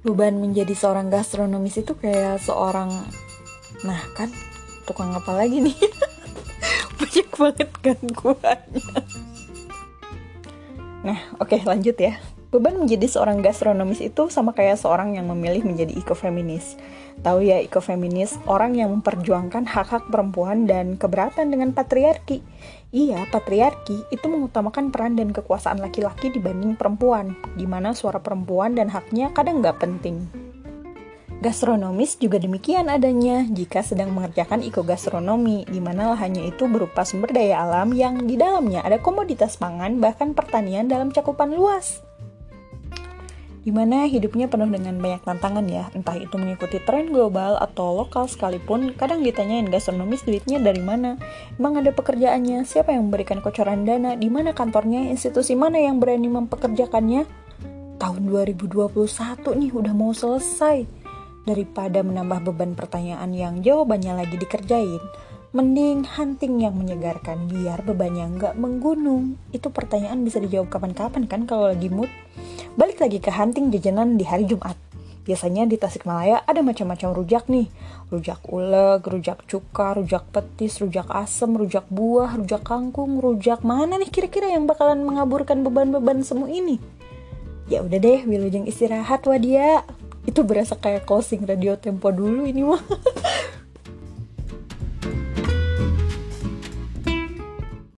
beban menjadi seorang gastronomis itu kayak seorang nah kan tukang apa lagi nih? Banyak banget gangguannya. Nah oke okay, lanjut ya beban menjadi seorang gastronomis itu sama kayak seorang yang memilih menjadi ekofeminis. Tahu ya ekofeminis orang yang memperjuangkan hak-hak perempuan dan keberatan dengan patriarki. Iya, patriarki itu mengutamakan peran dan kekuasaan laki-laki dibanding perempuan, di mana suara perempuan dan haknya kadang nggak penting. Gastronomis juga demikian adanya jika sedang mengerjakan ekogastronomi, di mana lahannya itu berupa sumber daya alam yang di dalamnya ada komoditas pangan bahkan pertanian dalam cakupan luas di mana hidupnya penuh dengan banyak tantangan ya, entah itu mengikuti tren global atau lokal sekalipun, kadang ditanyain gastronomis duitnya dari mana, emang ada pekerjaannya, siapa yang memberikan kocoran dana, di mana kantornya, institusi mana yang berani mempekerjakannya. Tahun 2021 nih udah mau selesai. Daripada menambah beban pertanyaan yang jawabannya lagi dikerjain, mending hunting yang menyegarkan biar bebannya nggak menggunung. Itu pertanyaan bisa dijawab kapan-kapan kan kalau lagi mood. Balik lagi ke hunting jajanan di hari Jumat. Biasanya di Tasikmalaya ada macam-macam rujak nih. Rujak uleg, rujak cuka, rujak petis, rujak asem, rujak buah, rujak kangkung, rujak mana nih kira-kira yang bakalan mengaburkan beban-beban semu ini? Ya udah deh, wilujeng istirahat wadia. Itu berasa kayak closing radio tempo dulu ini mah.